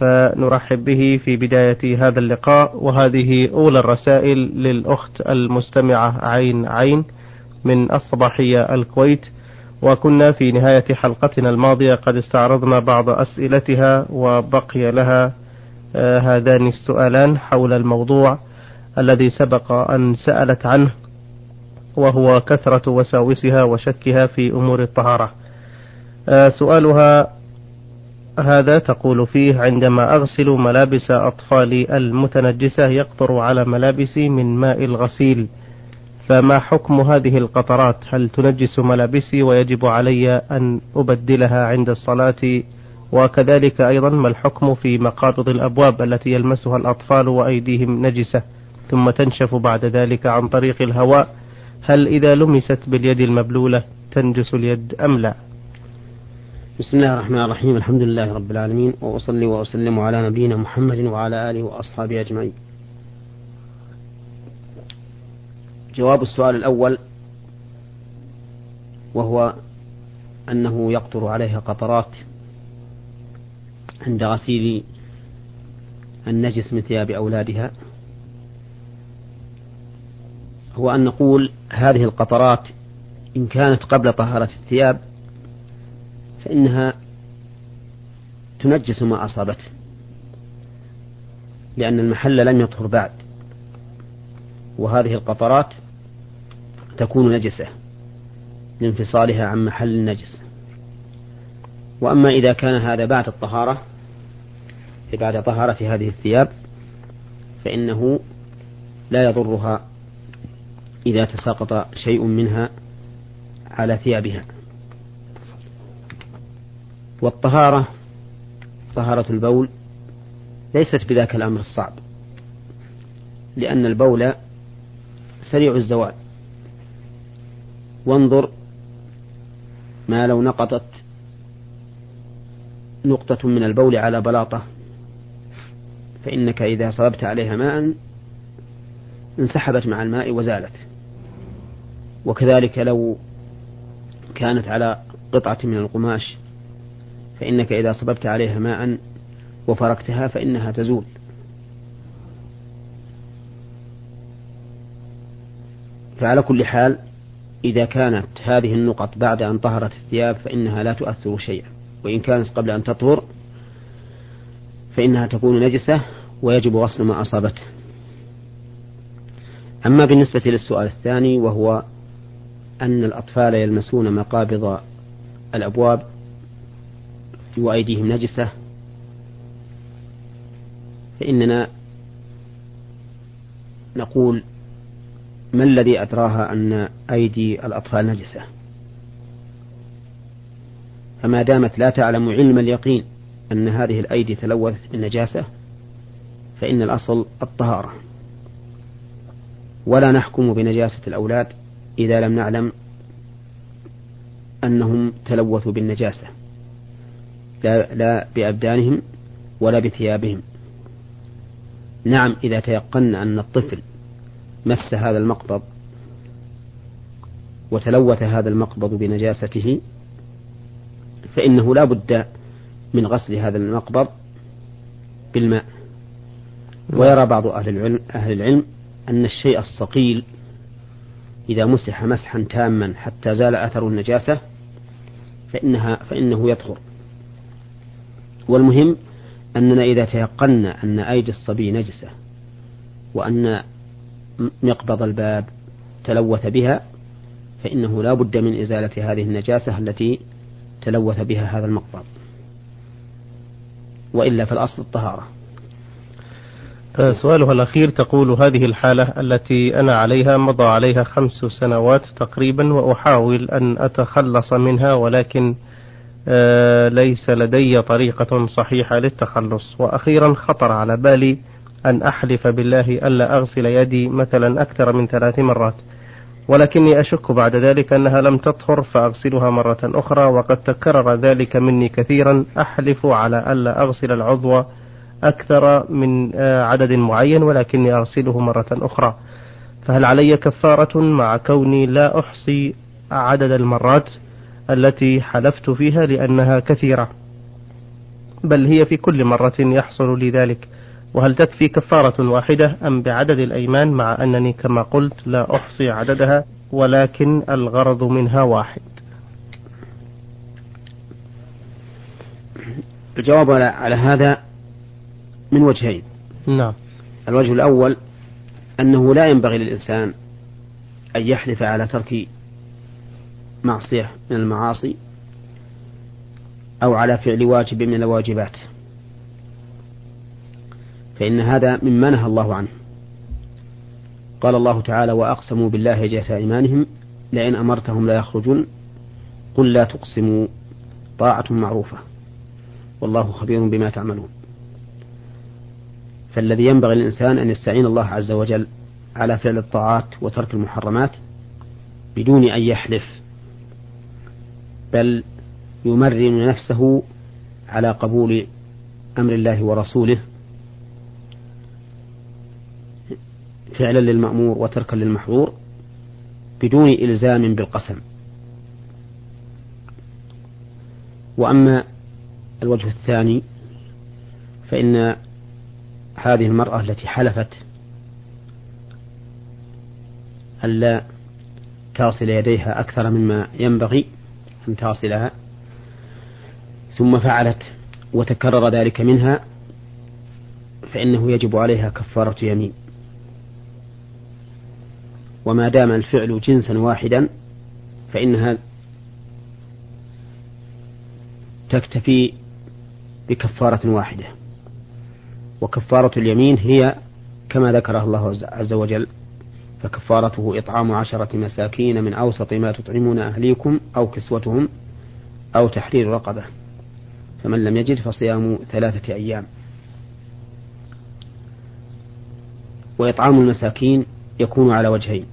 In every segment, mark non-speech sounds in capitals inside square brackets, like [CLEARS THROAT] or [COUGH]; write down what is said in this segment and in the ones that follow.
فنرحب به في بداية هذا اللقاء وهذه أولى الرسائل للأخت المستمعة عين عين من الصباحية الكويت وكنا في نهاية حلقتنا الماضية قد استعرضنا بعض أسئلتها وبقي لها آه، هذان السؤالان حول الموضوع الذي سبق أن سألت عنه وهو كثرة وساوسها وشكها في أمور الطهارة. آه، سؤالها هذا تقول فيه عندما أغسل ملابس أطفالي المتنجسة يقطر على ملابسي من ماء الغسيل. فما حكم هذه القطرات؟ هل تنجس ملابسي ويجب علي أن أبدلها عند الصلاة؟ وكذلك أيضا ما الحكم في مقابض الأبواب التي يلمسها الأطفال وأيديهم نجسة؟ ثم تنشف بعد ذلك عن طريق الهواء. هل إذا لمست باليد المبلولة تنجس اليد أم لا؟ بسم الله الرحمن الرحيم الحمد لله رب العالمين وأصلي وأسلم على نبينا محمد وعلى آله وأصحابه أجمعين. جواب السؤال الأول وهو أنه يقطر عليها قطرات عند غسيل النجس من ثياب أولادها. هو أن نقول هذه القطرات إن كانت قبل طهارة الثياب فإنها تنجس ما أصابته لأن المحل لم يطهر بعد وهذه القطرات تكون نجسة لانفصالها عن محل النجس. وأما إذا كان هذا بعد الطهارة بعد طهارة هذه الثياب فإنه لا يضرها إذا تساقط شيء منها على ثيابها. والطهارة طهارة البول ليست بذاك الأمر الصعب لأن البول سريع الزوال. وانظر ما لو نقطت نقطة من البول على بلاطة فإنك إذا صببت عليها ماء انسحبت مع الماء وزالت. وكذلك لو كانت على قطعة من القماش فإنك إذا صببت عليها ماء وفركتها فإنها تزول. فعلى كل حال إذا كانت هذه النقط بعد أن طهرت الثياب فإنها لا تؤثر شيئا وإن كانت قبل أن تطهر فإنها تكون نجسة ويجب غسل ما أصابته. أما بالنسبة للسؤال الثاني وهو أن الأطفال يلمسون مقابض الأبواب وأيديهم نجسة. فإننا نقول ما الذي أدراها أن أيدي الأطفال نجسة؟ فما دامت لا تعلم علم اليقين أن هذه الأيدي تلوثت بالنجاسة فإن الأصل الطهارة. ولا نحكم بنجاسة الأولاد إذا لم نعلم أنهم تلوثوا بالنجاسة. لا, لا بأبدانهم ولا بثيابهم. نعم إذا تيقنا أن الطفل مس هذا المقبض وتلوث هذا المقبض بنجاسته فإنه لا بد من غسل هذا المقبض بالماء. ويرى بعض أهل العلم, أهل العلم أن الشيء الصقيل إذا مسح مسحا تاما حتى زال أثر النجاسة فإنها فإنه يطهر. والمهم أننا إذا تيقنا أن أيدي الصبي نجسة وأن مقبض الباب تلوث بها فإنه لا بد من إزالة هذه النجاسة التي تلوث بها هذا المقبض. وإلا فالأصل الطهارة. آه، سؤالها الأخير تقول هذه الحالة التي أنا عليها مضى عليها خمس سنوات تقريبا وأحاول أن أتخلص منها ولكن ليس لدي طريقة صحيحة للتخلص. وأخيرا خطر على بالي أن أحلف بالله ألا أغسل يدي مثلا أكثر من ثلاث مرات. ولكني أشك بعد ذلك أنها لم تطهر فأغسلها مرة أخرى. وقد تكرر ذلك مني كثيرا. أحلف على ألا أغسل العضو أكثر من آه، عدد معين ولكني أغسله مرة أخرى. فهل علي كفارة مع كوني لا أحصي عدد المرات؟ التي حلفت فيها لأنها كثيرة بل هي في كل مرة يحصل لي ذلك وهل تكفي كفارة واحدة أم بعدد الأيمان مع أنني كما قلت لا أحصي عددها ولكن الغرض منها واحد؟ الجواب على هذا من وجهين. نعم. الوجه الأول أنه لا ينبغي للإنسان أن يحلف على ترك معصية من المعاصي أو على فعل واجب من الواجبات. فإن هذا مما نهى الله عنه. قال الله تعالى وأقسموا بالله جهة أيمانهم لئن أمرتهم لا يخرجون. قل لا تقسموا طاعة معروفة. والله خبير بما تعملون. فالذي ينبغي للإنسان أن يستعين الله عز وجل على فعل الطاعات وترك المحرمات بدون أن يحلف بل يمرن نفسه على قبول أمر الله ورسوله فعلا للمأمور وتركا للمحظور بدون إلزام بالقسم. وأما الوجه الثاني فإن هذه المرأة التي حلفت ألا تصل يديها أكثر مما ينبغي أن تصلها ثم فعلت وتكرر ذلك منها فإنه يجب عليها كفارة يمين. وما دام الفعل جنسا واحدا فإنها تكتفي بكفارة واحدة. وكفارة اليمين هي كما ذكرها الله عز وجل. فكفارته إطعام عشرة مساكين من أوسط ما تطعمون أهليكم أو كسوتهم أو تحرير رقبة. فمن لم يجد فصيام ثلاثة أيام. وإطعام المساكين يكون على وجهين.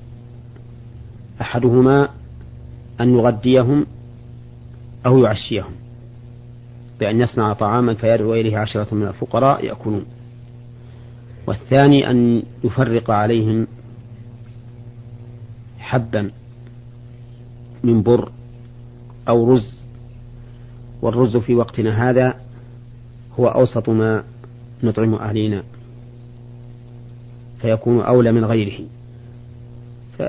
أحدهما أن يغديهم أو يعشيهم. بأن يصنع طعاما فيدعو إليه عشرة من الفقراء يأكلون. والثاني أن يفرق عليهم حبا من بر أو رز والرز في وقتنا هذا هو أوسط ما نطعم أهلينا فيكون أولى من غيره ف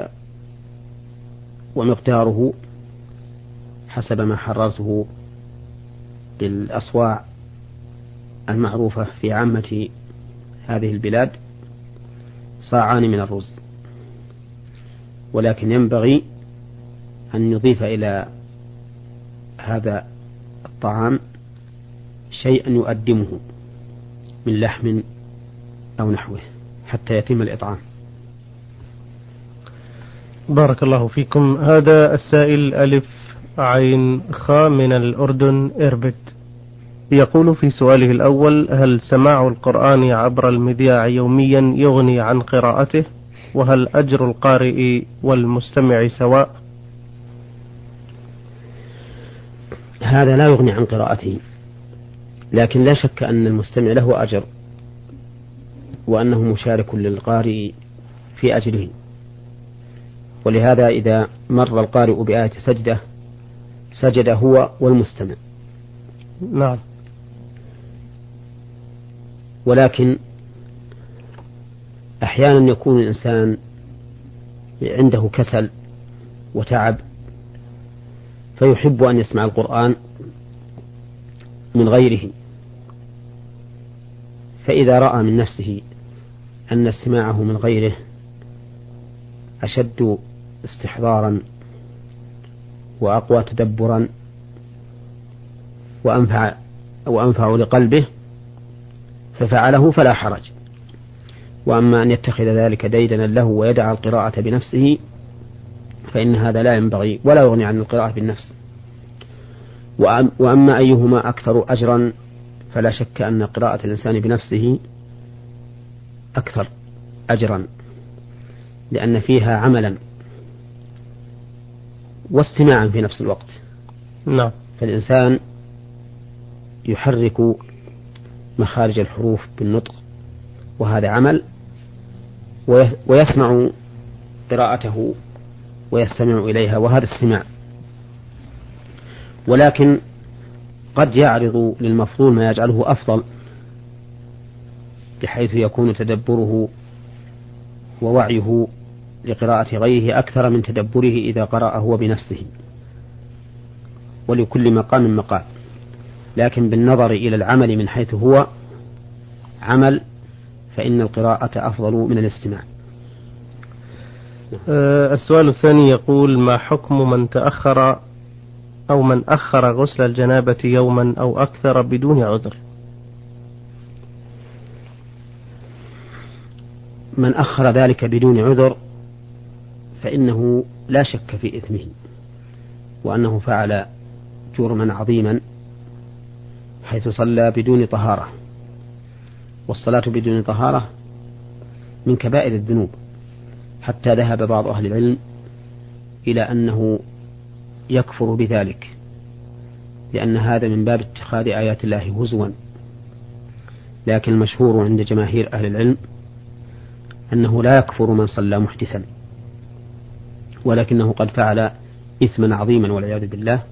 ومقداره حسب ما حررته بالأصواع المعروفة في عامة هذه البلاد صاعان من الرز. ولكن ينبغي أن نضيف إلى هذا الطعام شيئا يؤدمه من لحم أو نحوه حتى يتم الإطعام. بارك الله فيكم. هذا السائل ألف عين خاء من الأردن إربد يقول في سؤاله الأول هل سماع القرآن عبر المذياع يوميا يغني عن قراءته؟ وهل أجر القارئ والمستمع سواء؟ هذا لا يغني عن قراءته لكن لا شك أن المستمع له أجر وأنه مشارك للقارئ في أجره ولهذا إذا مر القارئ بآية سجدة سجد هو والمستمع. نعم. ولكن أحيانا يكون الإنسان عنده كسل وتعب فيحب أن يسمع القرآن من غيره. فإذا رأى من نفسه أن استماعه من غيره أشد استحضارا وأقوى تدبرا وأنفع وأنفع لقلبه ففعله فلا حرج. وأما أن يتخذ ذلك ديدنا له ويدع القراءة بنفسه فإن هذا لا ينبغي ولا يغني عن القراءة بالنفس. وأما أيهما أكثر أجرا فلا شك أن قراءة الإنسان بنفسه أكثر أجرا لأن فيها عملا واستماعا في نفس الوقت. نعم. فالإنسان يحرك مخارج الحروف بالنطق وهذا عمل ويسمع قراءته ويستمع إليها وهذا استماع ولكن قد يعرض للمفضول ما يجعله أفضل بحيث يكون تدبره ووعيه لقراءة غيره أكثر من تدبره إذا قرأ هو بنفسه ولكل مقام مقال. لكن بالنظر إلى العمل من حيث هو عمل فإن القراءة أفضل من الاستماع. أه السؤال الثاني يقول ما حكم من تأخر أو من أخر غسل الجنابة يوما أو أكثر بدون عذر؟ من أخر ذلك بدون عذر فإنه لا شك في إثمه وأنه فعل جرما عظيما حيث صلى بدون طهارة. والصلاة بدون طهارة من كبائر الذنوب حتى ذهب بعض أهل العلم إلى أنه يكفر بذلك لأن هذا من باب اتخاذ آيات الله هزوا. لكن المشهور عند جماهير أهل العلم أنه لا يكفر من صلى محدثا ولكنه قد فعل إثما عظيما والعياذ بالله.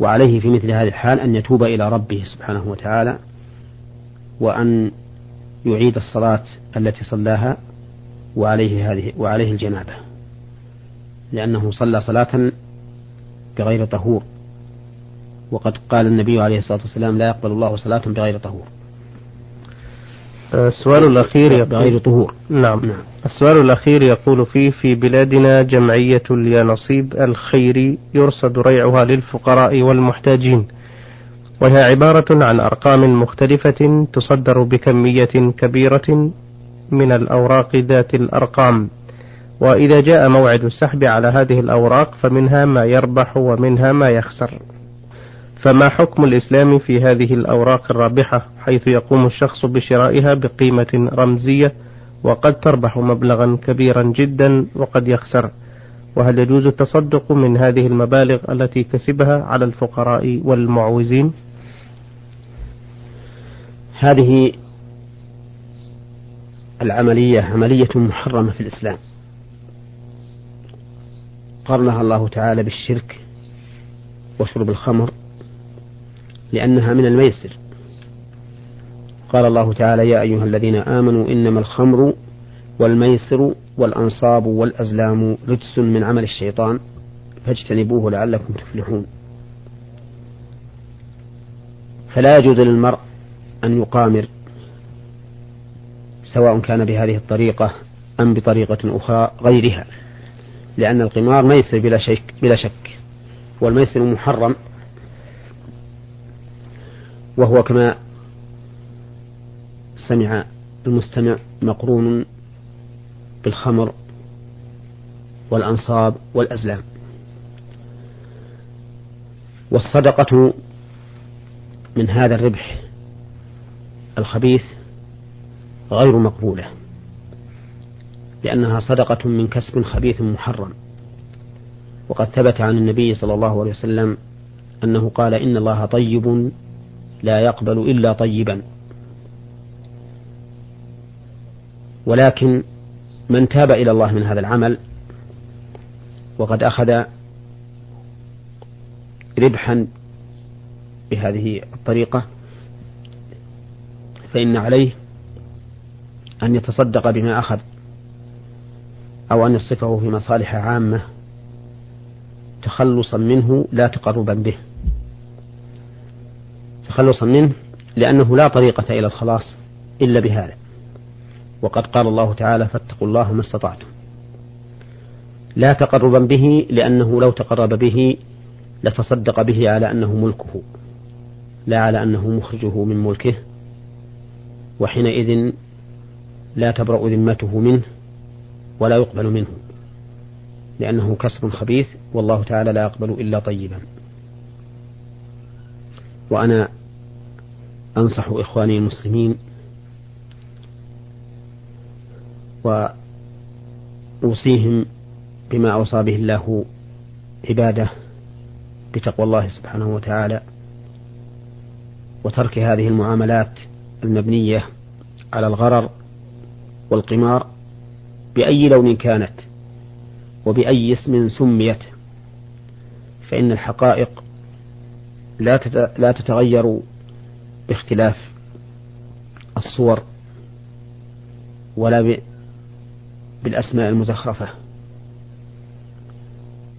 وعليه في مثل هذه الحال أن يتوب إلى ربه سبحانه وتعالى وأن يعيد الصلاة التي صلاها وعليه هذه وعليه الجنابة. لأنه صلى صلاة بغير طهور. وقد قال النبي عليه الصلاة والسلام لا يقبل الله صلاة بغير طهور. السؤال الأخير يقول بغير طهور. نعم. نعم. السؤال الأخير يقول فيه في بلادنا جمعية اليانصيب الخيري يرصد ريعها للفقراء والمحتاجين. وهي عبارة عن أرقام مختلفة تصدر بكمية كبيرة من الأوراق ذات الأرقام. وإذا جاء موعد السحب على هذه الأوراق فمنها ما يربح ومنها ما يخسر. فما حكم الإسلام في هذه الأوراق الرابحة حيث يقوم الشخص بشرائها بقيمة رمزية وقد تربح مبلغا كبيرا جدا وقد يخسر؟ وهل يجوز التصدق من هذه المبالغ التي كسبها على الفقراء والمعوزين؟ هذه العملية عملية محرمة في الإسلام. قرنها الله تعالى بالشرك وشرب الخمر لأنها من الميسر. قال الله تعالى يا أيها الذين آمنوا إنما الخمر والميسر والأنصاب والأزلام رجس من عمل الشيطان فاجتنبوه لعلكم تفلحون. فلا يجوز للمرء أن يقامر سواء كان بهذه الطريقة أم بطريقة أخرى غيرها لأن القمار ميسر بلا شك بلا شك والميسر محرم وهو كما سمع المستمع مقرون بالخمر والأنصاب والأزلام. والصدقة من هذا الربح الخبيث غير مقبولة لأنها صدقة من كسب خبيث محرم. وقد ثبت عن النبي صلى الله عليه وسلم أنه قال إن الله طيب لا يقبل إلا طيبا. ولكن من تاب إلى الله من هذا العمل وقد أخذ ربحا بهذه الطريقة فإن عليه أن يتصدق بما أخذ أو أن يصرفه في مصالح عامة تخلصا منه لا تقربا به. تخلصا منه لأنه لا طريقة إلى الخلاص إلا بهذا. وقد قال الله تعالى فاتقوا الله ما استطعتم. لا تقربا به لأنه لو تقرب به لتصدق به على أنه ملكه لا على أنه مخرجه من ملكه. وحينئذ لا تبرأ ذمته منه ولا يقبل منه لأنه كسب خبيث والله تعالى لا يقبل إلا طيبا. وأنا أنصح إخواني المسلمين وأوصيهم بما أوصى به الله عباده بتقوى الله سبحانه وتعالى وترك هذه المعاملات المبنية على الغرر والقمار بأي لون كانت وبأي اسم سميت فإن الحقائق لا لا تتغير باختلاف الصور ولا بالأسماء المزخرفة.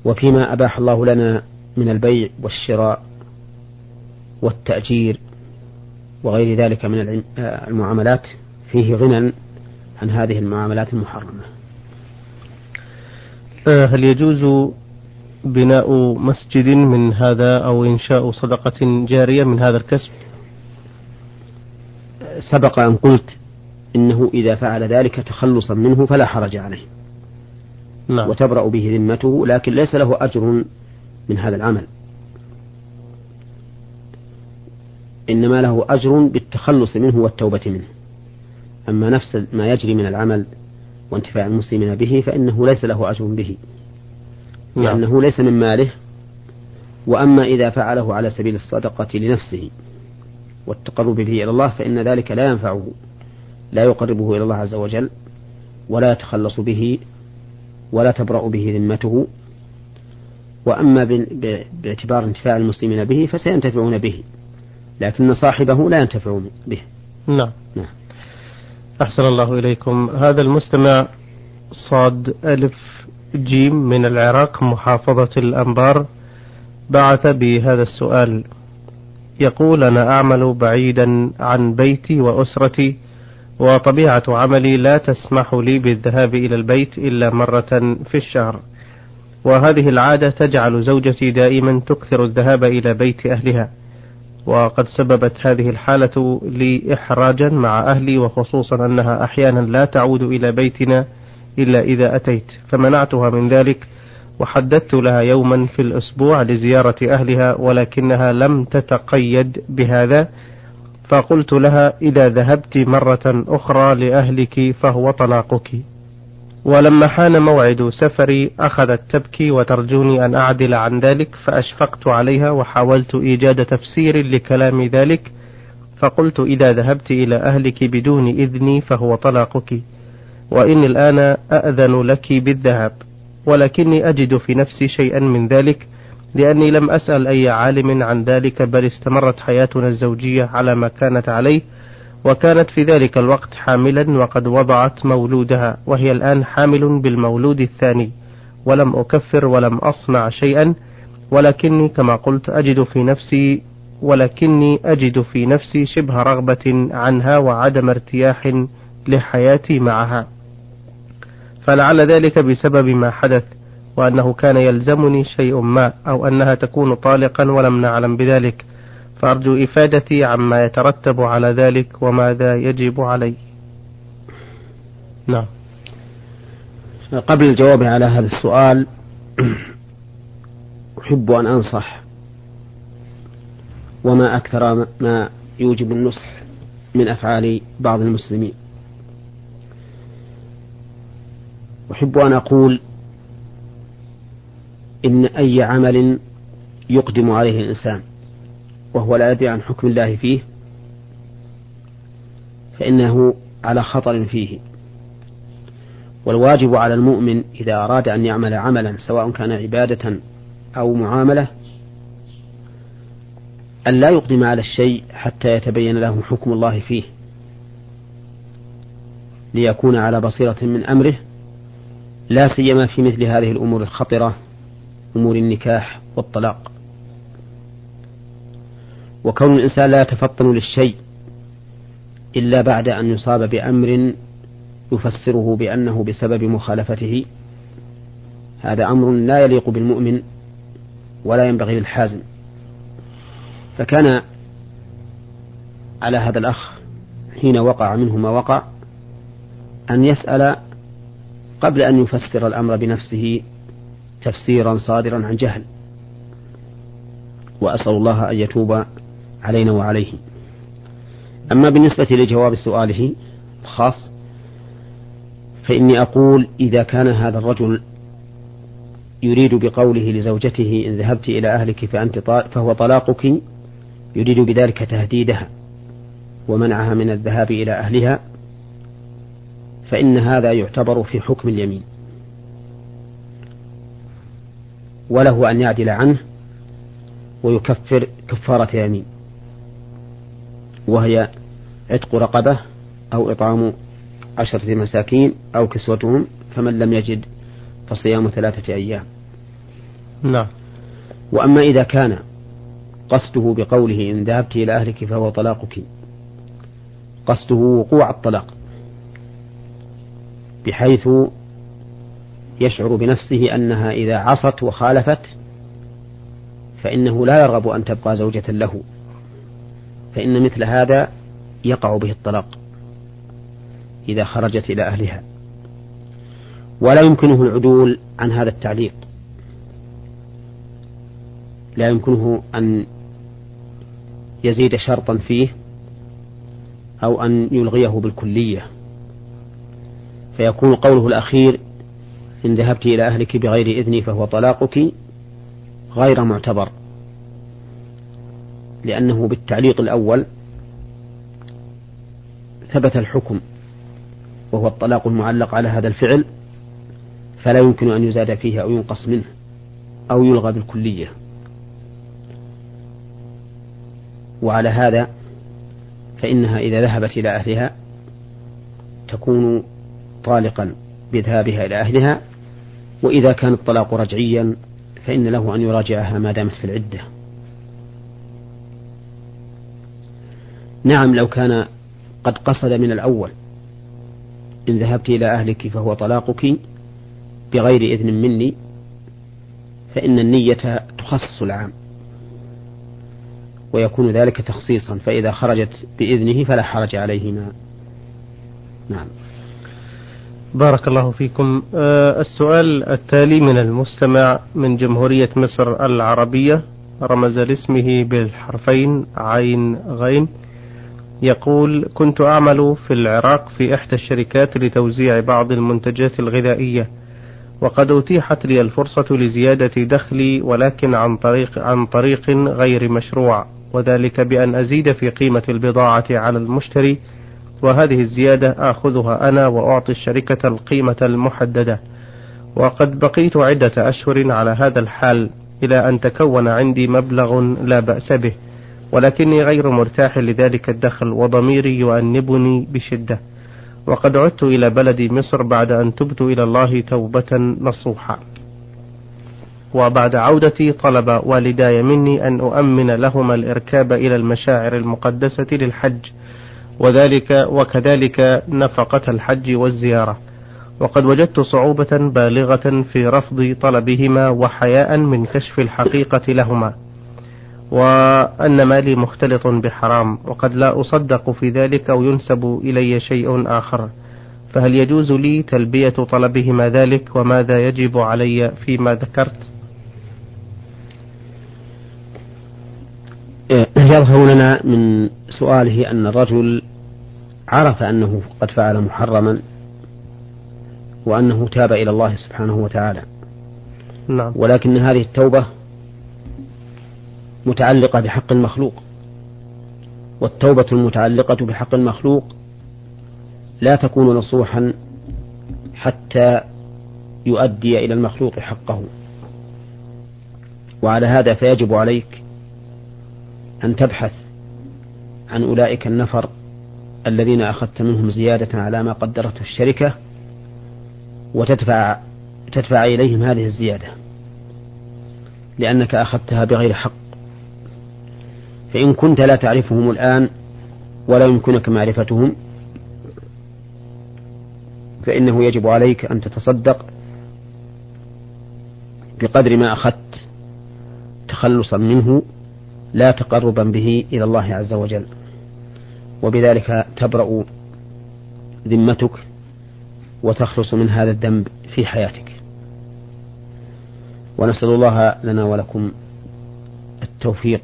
وفيما أباح الله لنا من البيع والشراء والتأجير وغير ذلك من المعاملات فيه غنى عن هذه المعاملات المحرمة. آه، هل يجوز بناء مسجد من هذا أو إنشاء صدقة جارية من هذا الكسب؟ سبق أن قلت إنه إذا فعل ذلك تخلصا منه فلا حرج عليه. نعم. وتبرأ به ذمته لكن ليس له أجر من هذا العمل. إنما له أجر بالتخلص منه والتوبة منه. أما نفس ما يجري من العمل وانتفاع المسلمين به فإنه ليس له أجر به نعم. لأنه ليس من ماله. وأما إذا فعله على سبيل الصدقة لنفسه والتقرب به إلى الله فإن ذلك لا ينفعه لا يقربه إلى الله عز وجل ولا يتخلص به ولا تبرأ به ذمته. وأما باعتبار انتفاع المسلمين به فسينتفعون به. لكن صاحبه لا ينتفع به نعم. نعم. أحسن الله إليكم. هذا المستمع صاد ألف جيم من العراق محافظة الأنبار بعث بهذا السؤال. يقول أنا أعمل بعيدا عن بيتي وأسرتي وطبيعة عملي لا تسمح لي بالذهاب إلى البيت إلا مرة في الشهر. وهذه العادة تجعل زوجتي دائما تكثر الذهاب إلى بيت أهلها. وقد سببت هذه الحالة لي إحراجا مع أهلي وخصوصا أنها أحيانا لا تعود إلى بيتنا إلا إذا أتيت. فمنعتها من ذلك وحددت لها يوما في الأسبوع لزيارة أهلها ولكنها لم تتقيد بهذا. فقلت لها إذا ذهبت مرة أخرى لأهلك فهو طلاقك. ولما حان موعد سفري أخذت تبكي وترجوني أن أعدل عن ذلك فأشفقت عليها وحاولت إيجاد تفسير لكلام ذلك فقلت إذا ذهبت إلى أهلك بدون إذني فهو طلاقك وإني الآن أأذن لك بالذهاب ولكني أجد في نفسي شيئا من ذلك لأني لم أسأل أي عالم عن ذلك بل استمرت حياتنا الزوجية على ما كانت عليه وكانت في ذلك الوقت حاملا وقد وضعت مولودها وهي الآن حامل بالمولود الثاني. ولم أكفر ولم أصنع شيئا ولكني كما قلت أجد في نفسي ولكني أجد في نفسي شبه رغبة عنها وعدم ارتياح لحياتي معها. فلعل ذلك بسبب ما حدث وأنه كان يلزمني شيء ما أو أنها تكون طالقا ولم نعلم بذلك. فأرجو إفادتي عما يترتب على ذلك وماذا يجب علي. نعم. قبل الجواب على هذا السؤال أحب أن أنصح وما أكثر ما يوجب النصح من أفعال بعض المسلمين. أحب أن أقول إن أي عمل يقدم عليه الإنسان. وهو لا يدري عن حكم الله فيه فإنه على خطر فيه. والواجب على المؤمن إذا أراد أن يعمل عملا سواء كان عبادة أو معاملة أن لا يقدم على الشيء حتى يتبين له حكم الله فيه ليكون على بصيرة من أمره لا سيما في مثل هذه الأمور الخطرة أمور النكاح والطلاق. وكون الإنسان لا يتفطن للشيء إلا بعد أن يصاب بأمر يفسره بأنه بسبب مخالفته هذا أمر لا يليق بالمؤمن ولا ينبغي للحازم. فكان على هذا الأخ حين وقع منه ما وقع أن يسأل قبل أن يفسر الأمر بنفسه تفسيرا صادرا عن جهل. وأسأل الله أن يتوب علينا وعليه. أما بالنسبة لجواب سؤاله الخاص فإني أقول إذا كان هذا الرجل يريد بقوله لزوجته إن ذهبت إلى أهلك فأنت فهو طلاقك يريد بذلك تهديدها ومنعها من الذهاب إلى أهلها فإن هذا يعتبر في حكم اليمين. وله أن يعدل عنه ويكفر كفارة يمين. وهي عتق رقبة أو إطعام عشرة مساكين أو كسوتهم فمن لم يجد فصيام ثلاثة أيام. نعم. وأما إذا كان قصده بقوله إن ذهبت إلى أهلك فهو طلاقك. قصده وقوع الطلاق. بحيث يشعر بنفسه أنها إذا عصت وخالفت فإنه لا يرغب أن تبقى زوجة له. فإن مثل هذا يقع به الطلاق إذا خرجت إلى أهلها. ولا يمكنه العدول عن هذا التعليق. لا يمكنه أن يزيد شرطا فيه أو أن يلغيه بالكلية. فيكون قوله الأخير إن ذهبت إلى أهلك بغير إذني فهو طلاقك غير معتبر. لأنه بالتعليق الأول ثبت الحكم وهو الطلاق المعلق على هذا الفعل فلا يمكن أن يزاد فيه أو ينقص منه أو يلغى بالكلية. وعلى هذا فإنها إذا ذهبت إلى أهلها تكون طالقا بذهابها إلى أهلها وإذا كان الطلاق رجعيا فإن له أن يراجعها ما دامت في العدة. نعم لو كان قد قصد من الأول. إن ذهبت إلى أهلك فهو طلاقك بغير إذن مني فإن النية تخصص العام ويكون ذلك تخصيصا فإذا خرجت بإذنه فلا حرج عليهما. نعم. بارك الله فيكم. أه السؤال التالي من المستمع من جمهورية مصر العربية رمز لاسمه بالحرفين عين غين. يقول كنت أعمل في العراق في إحدى الشركات لتوزيع بعض المنتجات الغذائية وقد أتيحت لي الفرصة لزيادة دخلي ولكن عن طريق عن طريق غير مشروع وذلك بأن أزيد في قيمة البضاعة على المشتري وهذه الزيادة آخذها أنا وأعطي الشركة القيمة المحددة. وقد بقيت عدة أشهر على هذا الحال إلى أن تكون عندي مبلغ لا بأس به. ولكني غير مرتاح لذلك الدخل وضميري يؤنبني بشدة. وقد عدت إلى بلدي مصر بعد أن تبت إلى الله توبة نصوحا. وبعد عودتي طلب والداي مني أن أؤمن لهما الإركاب إلى المشاعر المقدسة للحج وذلك وكذلك نفقة الحج والزيارة. وقد وجدت صعوبة بالغة في رفض طلبهما وحياء من كشف الحقيقة لهما. وأن مالي مختلط بحرام وقد لا أصدق في ذلك أو ينسب إلي شيء آخر. فهل يجوز لي تلبية طلبهما ذلك؟ وماذا يجب علي فيما ذكرت؟ يظهر لنا من سؤاله أن الرجل عرف أنه قد فعل محرما وأنه تاب إلى الله سبحانه وتعالى. نعم. ولكن هذه التوبة متعلقة بحق المخلوق. والتوبة المتعلقة بحق المخلوق لا تكون نصوحا حتى يؤدي إلى المخلوق حقه. وعلى هذا فيجب عليك أن تبحث عن أولئك النفر الذين أخذت منهم زيادة على ما قدرته الشركة وتدفع تدفع إليهم هذه الزيادة لأنك أخذتها بغير حق. فإن كنت لا تعرفهم الآن ولا يمكنك معرفتهم فإنه يجب عليك أن تتصدق بقدر ما أخذت تخلصا منه لا تقربا به إلى الله عز وجل. وبذلك تبرأ ذمتك وتخلص من هذا الذنب في حياتك. ونسأل الله لنا ولكم التوفيق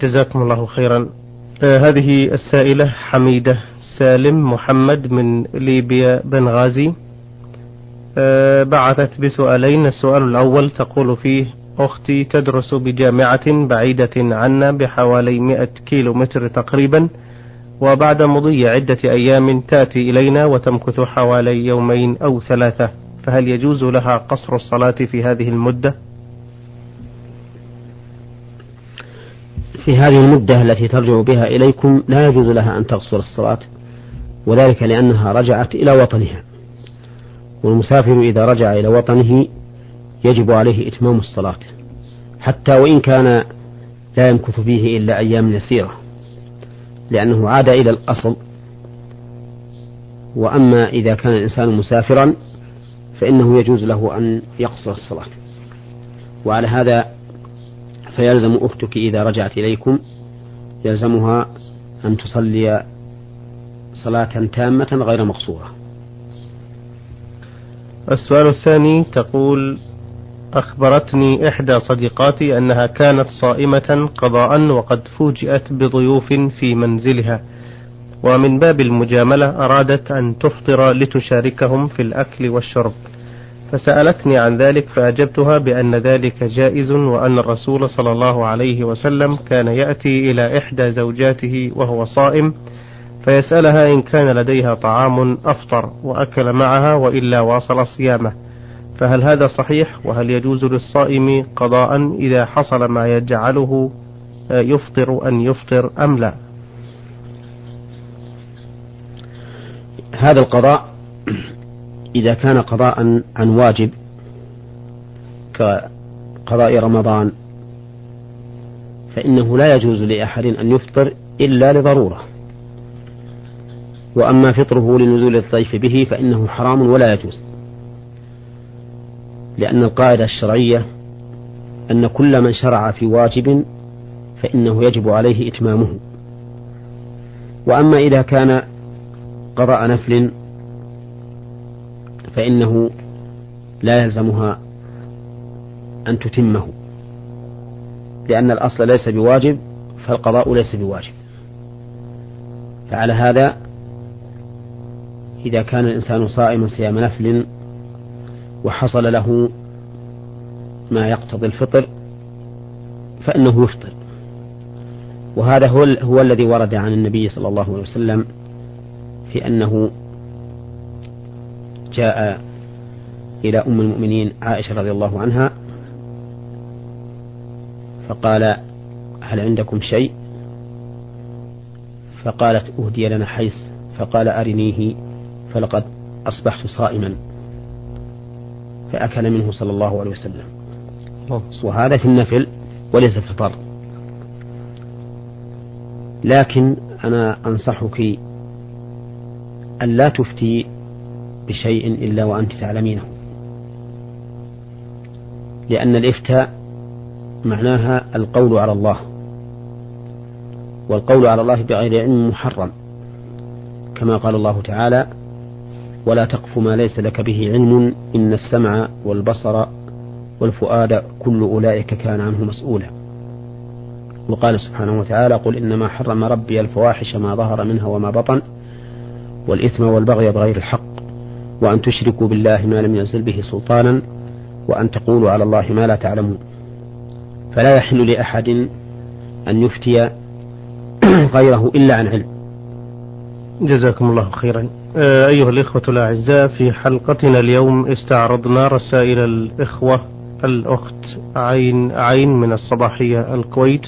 جزاكم الله خيرا. آه هذه السائلة حميدة سالم محمد من ليبيا بنغازي. آه بعثت بسؤالين. السؤال الأول تقول فيه أختي تدرس بجامعة بعيدة عنا بحوالي 100 كيلو متر تقريبا وبعد مضي عدة أيام تأتي إلينا وتمكث حوالي يومين أو ثلاثة. فهل يجوز لها قصر الصلاة في هذه المدة؟ في هذه المدة التي ترجع بها إليكم لا يجوز لها أن تقصر الصلاة وذلك لأنها رجعت إلى وطنها. والمسافر إذا رجع إلى وطنه يجب عليه إتمام الصلاة حتى وإن كان لا يمكث فيه إلا أيام يسيرة لأنه عاد إلى الأصل. وأما إذا كان الإنسان مسافرا فإنه يجوز له أن يقصر الصلاة. وعلى هذا فيلزم أختك إذا رجعت إليكم يلزمها أن تصلي صلاة تامة غير مقصورة. السؤال الثاني تقول أخبرتني إحدى صديقاتي أنها كانت صائمة قضاء وقد فوجئت بضيوف في منزلها ومن باب المجاملة أرادت أن تفطر لتشاركهم في الأكل والشرب. فسألتني عن ذلك فأجبتها بأن ذلك جائز وأن الرسول صلى الله عليه وسلم كان يأتي إلى إحدى زوجاته وهو صائم فيسألها إن كان لديها طعام أفطر وأكل معها وإلا واصل صيامه. فهل هذا صحيح؟ وهل يجوز للصائم قضاء إذا حصل ما يجعله يفطر أن يفطر أم لا؟ هذا القضاء إذا كان قضاء عن واجب كقضاء رمضان فإنه لا يجوز لأحد أن يفطر إلا لضرورة. وأما فطره لنزول الضيف به فإنه حرام ولا يجوز لأن القاعدة الشرعية أن كل من شرع في واجب فإنه يجب عليه إتمامه. وأما إذا كان قضاء نفل فإنه لا يلزمها أن تتمه لأن الأصل ليس بواجب فالقضاء ليس بواجب. فعلى هذا إذا كان الإنسان صائما صيام نفل وحصل له ما يقتضي الفطر فإنه يفطر. وهذا هو, هو الذي ورد عن النبي صلى الله عليه وسلم في أنه جاء إلى أم المؤمنين عائشة رضي الله عنها فقال هل عندكم شيء؟ فقالت أهدي لنا حيث فقال أرنيه فلقد أصبحت صائما. فأكل منه صلى الله عليه وسلم. وهذا في النفل وليس في الفرض لكن أنا أنصحك أن لا تفتي بشيء إلا وأنت تعلمينه. لأن الإفتاء معناها القول على الله. والقول على الله بغير علم محرم. كما قال الله تعالى ولا تقف ما ليس لك به علم إن السمع والبصر والفؤاد كل أولئك كان عنه مسؤولا. وقال سبحانه وتعالى قل إنما حرم ربي الفواحش ما ظهر منها وما بطن والإثم والبغي بغير الحق. وأن تشركوا بالله ما لم ينزل به سلطانا وأن تقولوا على الله ما لا تعلمون. فلا يحل لأحد أن يفتي [CLEARS THROAT] غيره إلا عن علم. جزاكم الله خيرا. آه، أيها الإخوة الأعزاء في حلقتنا اليوم استعرضنا رسائل الإخوة الأخت عين عين من الصباحية الكويت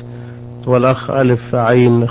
والأخ ألف عين